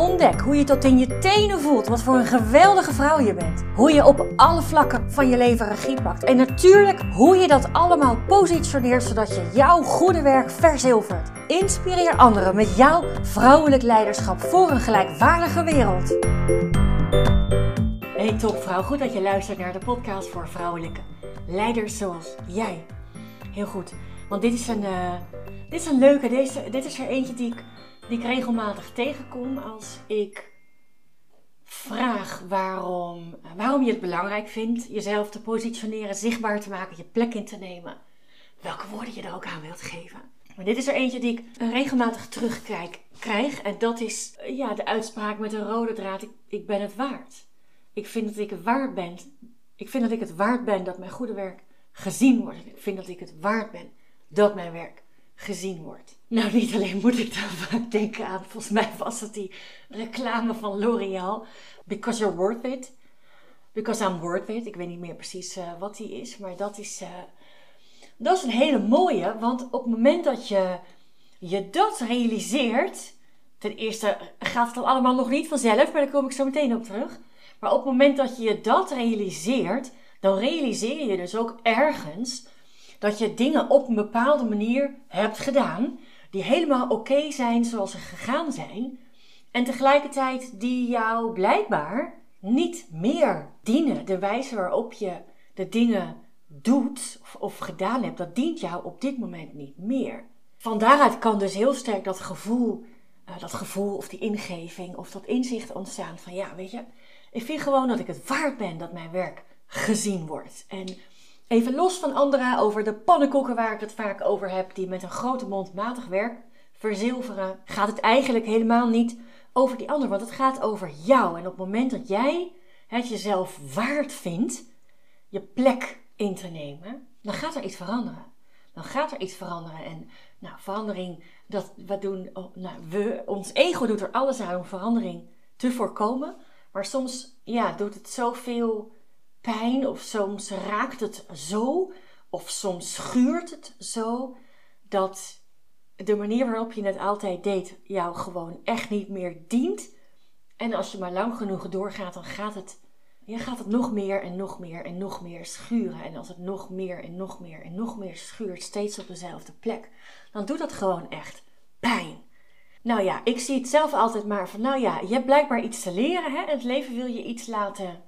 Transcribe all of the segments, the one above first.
Ontdek hoe je tot in je tenen voelt wat voor een geweldige vrouw je bent. Hoe je op alle vlakken van je leven regie pakt. En natuurlijk hoe je dat allemaal positioneert zodat je jouw goede werk verzilvert. Inspireer anderen met jouw vrouwelijk leiderschap voor een gelijkwaardige wereld. Hey topvrouw, goed dat je luistert naar de podcast voor vrouwelijke leiders zoals jij. Heel goed, want dit is een, uh, dit is een leuke, deze, dit is er eentje die ik die ik regelmatig tegenkom als ik vraag waarom, waarom je het belangrijk vindt jezelf te positioneren, zichtbaar te maken, je plek in te nemen. Welke woorden je er ook aan wilt geven. Maar dit is er eentje die ik regelmatig terugkrijg. En dat is ja, de uitspraak met een rode draad. Ik, ik ben het waard. Ik vind dat ik het waard ben. Ik vind dat ik het waard ben dat mijn goede werk gezien wordt. Ik vind dat ik het waard ben dat mijn werk gezien wordt. Nou, niet alleen moet ik dan vaak denken aan, volgens mij was het die reclame van L'Oreal. Because you're worth it. Because I'm worth it. Ik weet niet meer precies uh, wat die is, maar dat is, uh, dat is een hele mooie. Want op het moment dat je je dat realiseert, ten eerste gaat het dan allemaal nog niet vanzelf, maar daar kom ik zo meteen op terug. Maar op het moment dat je je dat realiseert, dan realiseer je dus ook ergens dat je dingen op een bepaalde manier hebt gedaan, die helemaal oké zijn zoals ze gegaan zijn, en tegelijkertijd die jou blijkbaar niet meer dienen. De wijze waarop je de dingen doet of, of gedaan hebt, dat dient jou op dit moment niet meer. Van daaruit kan dus heel sterk dat gevoel, uh, dat gevoel of die ingeving of dat inzicht ontstaan van ja, weet je, ik vind gewoon dat ik het waard ben dat mijn werk gezien wordt. En Even los van anderen over de pannenkoeken waar ik het vaak over heb, die met een grote mond matig werk verzilveren, gaat het eigenlijk helemaal niet over die ander, want het gaat over jou. En op het moment dat jij het jezelf waard vindt je plek in te nemen, dan gaat er iets veranderen. Dan gaat er iets veranderen. En nou, verandering, dat we doen, oh, nou, we, ons ego doet er alles aan om verandering te voorkomen. Maar soms ja, doet het zoveel pijn of soms raakt het zo of soms schuurt het zo dat de manier waarop je het altijd deed jou gewoon echt niet meer dient. En als je maar lang genoeg doorgaat, dan gaat het, ja, gaat het nog meer en nog meer en nog meer schuren. En als het nog meer en nog meer en nog meer schuurt, steeds op dezelfde plek, dan doet dat gewoon echt pijn. Nou ja, ik zie het zelf altijd maar van, nou ja, je hebt blijkbaar iets te leren. Hè? Het leven wil je iets laten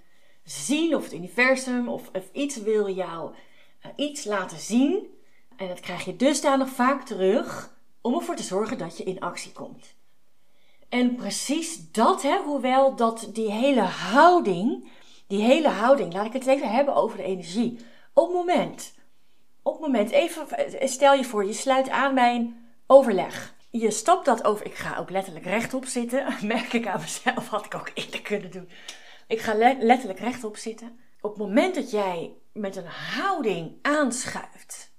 zien, of het universum, of, iets wil jou uh, iets laten zien. En dat krijg je dusdanig vaak terug om ervoor te zorgen dat je in actie komt. En precies dat, hè, hoewel dat die hele houding, die hele houding, laat ik het even hebben over de energie. Op moment, op moment, even stel je voor, je sluit aan bij een overleg. Je stapt dat over, ik ga ook letterlijk rechtop zitten, merk ik aan mezelf, had ik ook eerder kunnen doen. Ik ga letterlijk rechtop zitten. Op het moment dat jij met een houding aanschuift.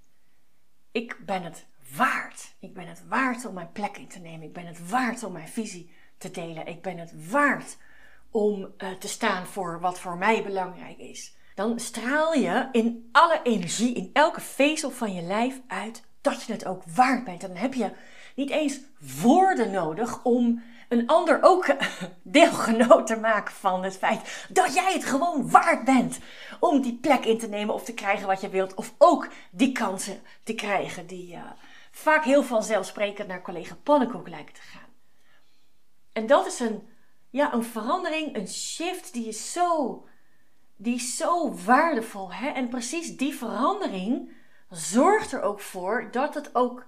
Ik ben het waard. Ik ben het waard om mijn plek in te nemen. Ik ben het waard om mijn visie te delen. Ik ben het waard om uh, te staan voor wat voor mij belangrijk is. Dan straal je in alle energie, in elke vezel van je lijf uit dat je het ook waard bent. En dan heb je niet eens woorden nodig om een ander ook deelgenoot te maken van het feit dat jij het gewoon waard bent om die plek in te nemen of te krijgen wat je wilt. Of ook die kansen te krijgen die uh, vaak heel vanzelfsprekend naar collega Pannenkoek lijken te gaan. En dat is een, ja, een verandering, een shift die is zo, die is zo waardevol. Hè? En precies die verandering zorgt er ook voor dat het ook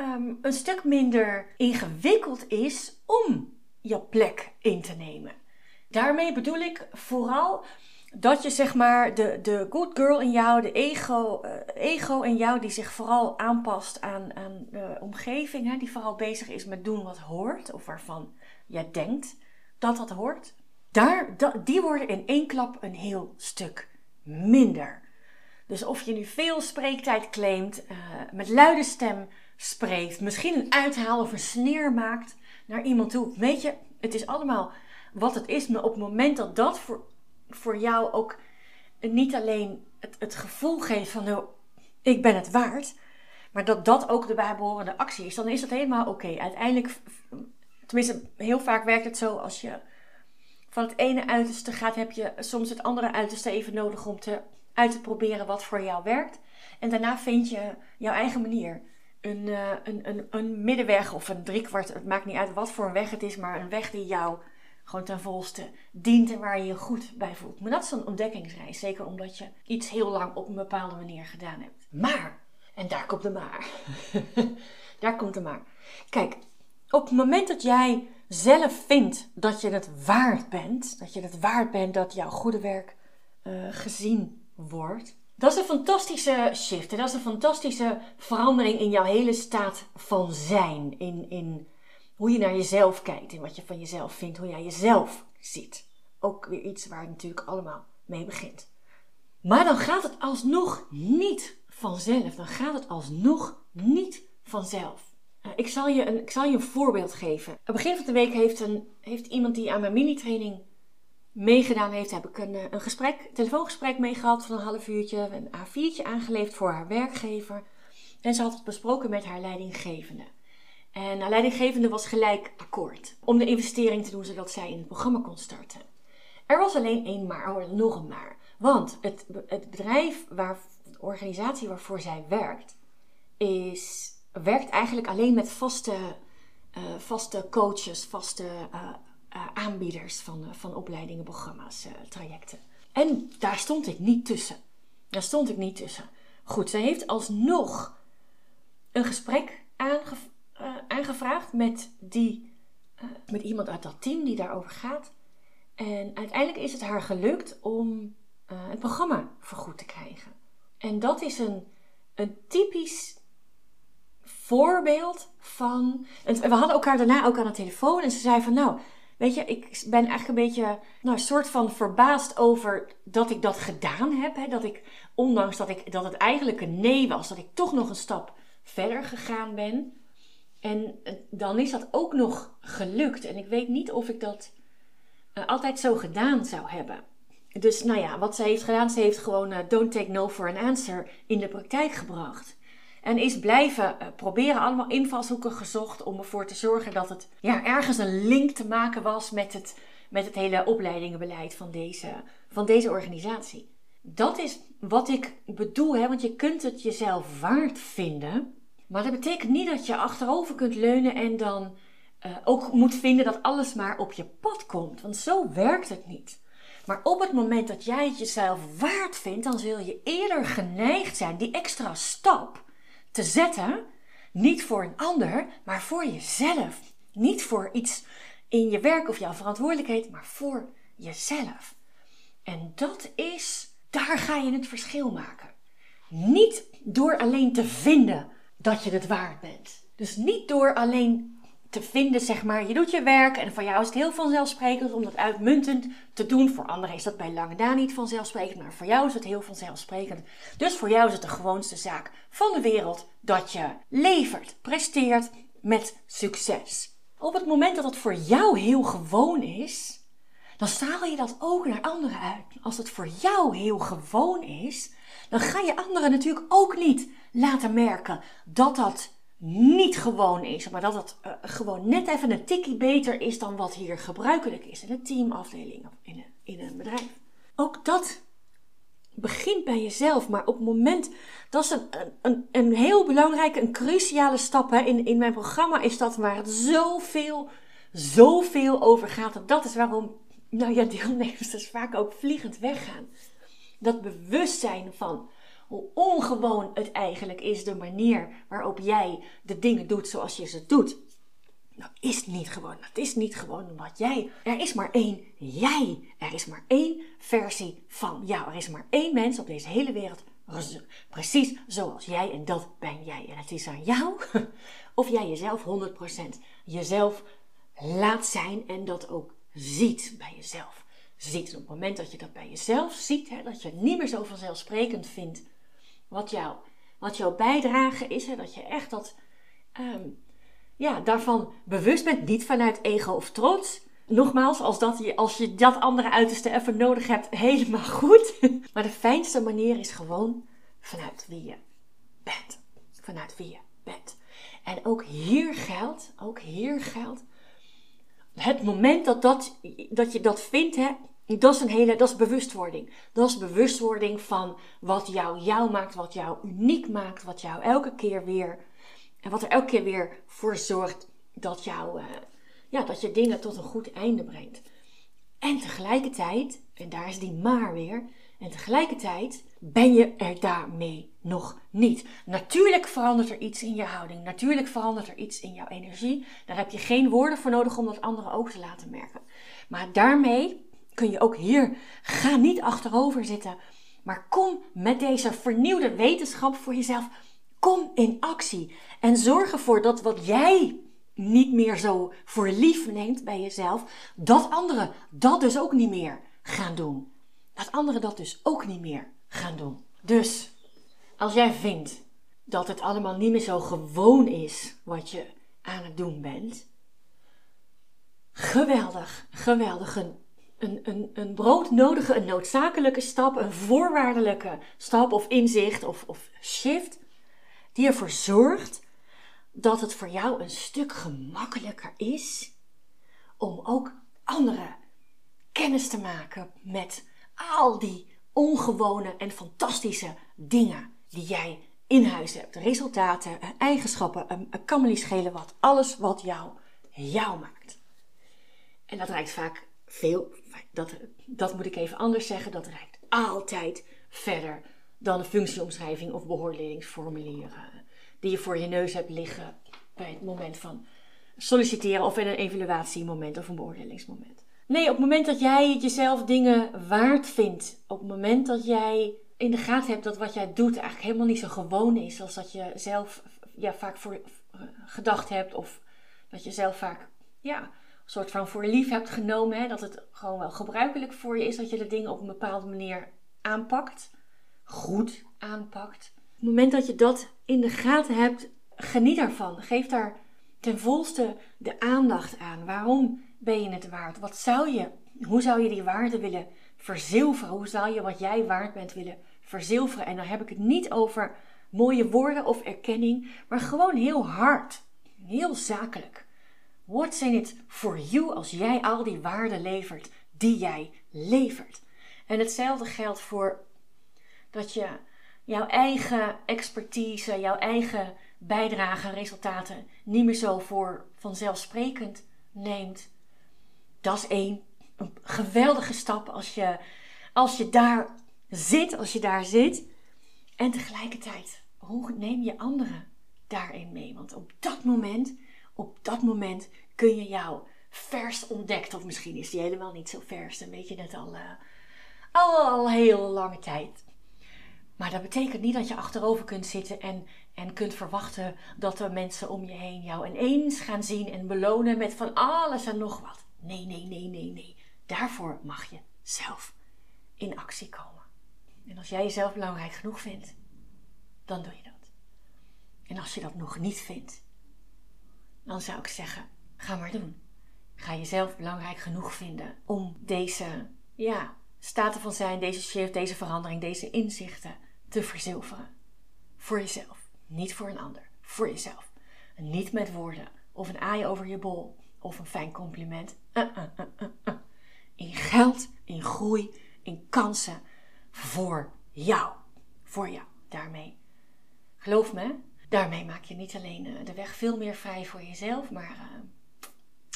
um, een stuk minder ingewikkeld is om je plek in te nemen. Daarmee bedoel ik vooral dat je zeg maar de, de good girl in jou, de ego, uh, ego in jou, die zich vooral aanpast aan, aan de omgeving, hè, die vooral bezig is met doen wat hoort of waarvan jij denkt dat dat hoort, daar, die worden in één klap een heel stuk minder. Dus of je nu veel spreektijd claimt, uh, met luide stem spreekt, misschien een uithaal of een sneer maakt naar iemand toe. Weet je, het is allemaal wat het is. Maar op het moment dat dat voor, voor jou ook niet alleen het, het gevoel geeft van, nou, ik ben het waard. Maar dat dat ook de bijbehorende actie is, dan is dat helemaal oké. Uiteindelijk, tenminste, heel vaak werkt het zo als je van het ene uiterste gaat, heb je soms het andere uiterste even nodig om te, uit te proberen wat voor jou werkt. En daarna vind je jouw eigen manier. Een, uh, een, een, een middenweg of een driekwart, het maakt niet uit wat voor een weg het is, maar een weg die jou gewoon ten volste dient en waar je je goed bij voelt. Maar dat is een ontdekkingsreis, zeker omdat je iets heel lang op een bepaalde manier gedaan hebt. Maar, en daar komt de maar. daar komt de maar. Kijk, op het moment dat jij zelf vindt dat je het waard bent, dat je het waard bent dat jouw goede werk uh, gezien wordt, dat is een fantastische shift. Dat is een fantastische verandering in jouw hele staat van zijn. In, in hoe je naar jezelf kijkt en wat je van jezelf vindt, hoe jij jezelf ziet. Ook weer iets waar het natuurlijk allemaal mee begint. Maar dan gaat het alsnog niet vanzelf. Dan gaat het alsnog niet vanzelf. Eh, ik zal je een, ik zal je een voorbeeld geven. Aan het begin van de week heeft, een, heeft iemand die aan mijn mini-training meegedaan heeft, heb ik een, eh, een gesprek, telefoongesprek meegehad van een half uurtje, een A4'tje aangeleverd voor haar werkgever. En ze had het besproken met haar leidinggevende. En haar leidinggevende was gelijk akkoord om de investering te doen zodat zij in het programma kon starten. Er was alleen één maar, oh, nog een maar. Want het, het bedrijf, waar, de organisatie waarvoor zij werkt, is, werkt eigenlijk alleen met vaste, uh, vaste coaches, vaste uh, uh, aanbieders van, van opleidingen, programma's, trajecten. En daar stond ik niet tussen. Daar stond ik niet tussen. Goed, zij heeft alsnog een gesprek uh, aangevraagd met, die, met iemand uit dat team die daarover gaat. En uiteindelijk is het haar gelukt om het programma vergoed te krijgen. En dat is een, een typisch voorbeeld van. En we hadden elkaar daarna ook aan de telefoon en ze zei van nou. Weet je, ik ben eigenlijk een beetje, nou, soort van verbaasd over dat ik dat gedaan heb. Hè? Dat ik, ondanks dat, ik, dat het eigenlijk een nee was, dat ik toch nog een stap verder gegaan ben. En eh, dan is dat ook nog gelukt. En ik weet niet of ik dat uh, altijd zo gedaan zou hebben. Dus nou ja, wat ze heeft gedaan, ze heeft gewoon uh, don't take no for an answer in de praktijk gebracht. En is blijven uh, proberen, allemaal invalshoeken gezocht om ervoor te zorgen dat het ja, ergens een link te maken was met het, met het hele opleidingenbeleid van deze, van deze organisatie. Dat is wat ik bedoel, hè, want je kunt het jezelf waard vinden maar dat betekent niet dat je achterover kunt leunen en dan uh, ook moet vinden dat alles maar op je pad komt. Want zo werkt het niet. Maar op het moment dat jij het jezelf waard vindt, dan zul je eerder geneigd zijn die extra stap te zetten. Niet voor een ander, maar voor jezelf. Niet voor iets in je werk of jouw verantwoordelijkheid, maar voor jezelf. En dat is, daar ga je het verschil maken. Niet door alleen te vinden dat je het waard bent. Dus niet door alleen te vinden, zeg maar, je doet je werk en voor jou is het heel vanzelfsprekend om dat uitmuntend te doen. Voor anderen is dat bij lange na niet vanzelfsprekend, maar voor jou is het heel vanzelfsprekend. Dus voor jou is het de gewoonste zaak van de wereld dat je levert, presteert met succes. Op het moment dat het voor jou heel gewoon is, dan straal je dat ook naar anderen uit. Als het voor jou heel gewoon is, dan ga je anderen natuurlijk ook niet laten merken dat dat niet gewoon is, maar dat het uh, gewoon net even een tikkie beter is dan wat hier gebruikelijk is in een teamafdeling of in een, in een bedrijf. Ook dat begint bij jezelf, maar op het moment, dat is een, een, een heel belangrijke, een cruciale stap. Hè. In, in mijn programma is dat waar het zoveel, zoveel over gaat. En dat is waarom nou ja, deelnemers dus vaak ook vliegend weggaan. Dat bewustzijn van hoe ongewoon het eigenlijk is, de manier waarop jij de dingen doet zoals je ze doet. Dat is niet gewoon. Dat is niet gewoon omdat jij. Er is maar één jij. Er is maar één versie van jou. Er is maar één mens op deze hele wereld. Precies zoals jij en dat ben jij. En het is aan jou of jij jezelf 100% jezelf laat zijn en dat ook ziet bij jezelf. Ziet. En op het moment dat je dat bij jezelf ziet, hè, dat je het niet meer zo vanzelfsprekend vindt wat, jou, wat jouw bijdrage is. Hè, dat je echt dat, ehm, ja, daarvan bewust bent. Niet vanuit ego of trots. Nogmaals, als, dat je, als je dat andere uiterste even nodig hebt, helemaal goed. maar de fijnste manier is gewoon vanuit wie je bent. Vanuit wie je bent. En ook hier geldt, ook hier geldt, het moment dat, dat, dat je dat vindt, hè, dat is een hele, dat is bewustwording. Dat is bewustwording van wat jou jou maakt, wat jou uniek maakt, wat jou elke keer weer, en wat er elke keer weer voor zorgt dat jou, uh, ja, dat je dingen tot een goed einde brengt. En tegelijkertijd, en daar is die maar weer, en tegelijkertijd ben je er daarmee nog niet. Natuurlijk verandert er iets in je houding. Natuurlijk verandert er iets in jouw energie. Daar heb je geen woorden voor nodig om dat anderen ook te laten merken. Maar daarmee kun je ook hier, ga niet achterover zitten. Maar kom met deze vernieuwde wetenschap voor jezelf. Kom in actie. En zorg ervoor dat wat jij niet meer zo voor lief neemt bij jezelf, dat anderen dat dus ook niet meer gaan doen. Dat anderen dat dus ook niet meer gaan doen. Dus als jij vindt dat het allemaal niet meer zo gewoon is wat je aan het doen bent, geweldig, geweldig. Een, een, een, een broodnodige, een noodzakelijke stap, een voorwaardelijke stap of inzicht of, of shift, die ervoor zorgt dat het voor jou een stuk gemakkelijker is om ook anderen kennis te maken met al die ongewone en fantastische dingen die jij in huis hebt. Resultaten, eigenschappen, een kan me niet schelen wat. Alles wat jou jou maakt. En dat reikt vaak veel, dat, dat moet ik even anders zeggen, dat reikt altijd verder dan een functieomschrijving of beoordelingsformulieren die je voor je neus hebt liggen bij het moment van solliciteren of in een evaluatiemoment of een beoordelingsmoment. Nee, op het moment dat jij jezelf dingen waard vindt, op het moment dat jij in de gaten hebt dat wat jij doet eigenlijk helemaal niet zo gewoon is als dat je zelf ja, vaak voor gedacht hebt of dat je zelf vaak ja, soort van voor lief hebt genomen, hè, dat het gewoon wel gebruikelijk voor je is dat je de dingen op een bepaalde manier aanpakt, goed aanpakt. Op het moment dat je dat in de gaten hebt, geniet ervan. Geef daar ten volste de aandacht aan. Waarom ben je het waard? Wat zou je, hoe zou je die waarde willen verzilveren? Hoe zou je wat jij waard bent willen verzilveren? En dan heb ik het niet over mooie woorden of erkenning, maar gewoon heel hard, heel zakelijk. What's in it for you als jij al die waarden levert die jij levert? En hetzelfde geldt voor dat je jouw eigen expertise, jouw eigen bijdrage, resultaten niet meer zo voor vanzelfsprekend neemt. Dat is één. Een geweldige stap als je, als je daar zit, als je daar zit. En tegelijkertijd, hoe neem je anderen daarin mee? Want op dat moment, op dat moment kun je jou vers ontdekt. Of misschien is die helemaal niet zo vers. Dan weet je het al, uh, al, al heel lange tijd. Maar dat betekent niet dat je achterover kunt zitten en, en kunt verwachten dat er mensen om je heen jou ineens gaan zien en belonen met van alles en nog wat. Nee, nee, nee, nee, nee. Daarvoor mag je zelf in actie komen. En als jij jezelf belangrijk genoeg vindt, dan doe je dat. En als je dat nog niet vindt, dan zou ik zeggen: ga maar doen. Ga jezelf belangrijk genoeg vinden om deze ja, staten van zijn, deze shift, deze verandering, deze inzichten te verzilveren. Voor jezelf, niet voor een ander. Voor jezelf. En niet met woorden of een aai over je bol of een fijn compliment. Uh, uh, uh, in geld, in groei, in kansen voor jou. Voor jou. Daarmee. Geloof me, daarmee maak je niet alleen de weg veel meer vrij voor jezelf, maar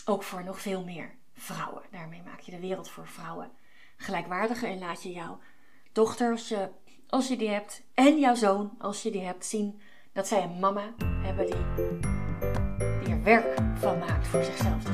ook voor nog veel meer vrouwen. Daarmee maak je de wereld voor vrouwen gelijkwaardiger en laat je jouw dochter, als je als je die hebt, en jouw zoon, als je die hebt, zien dat zij een mama hebben die, die er werk van maakt voor zichzelf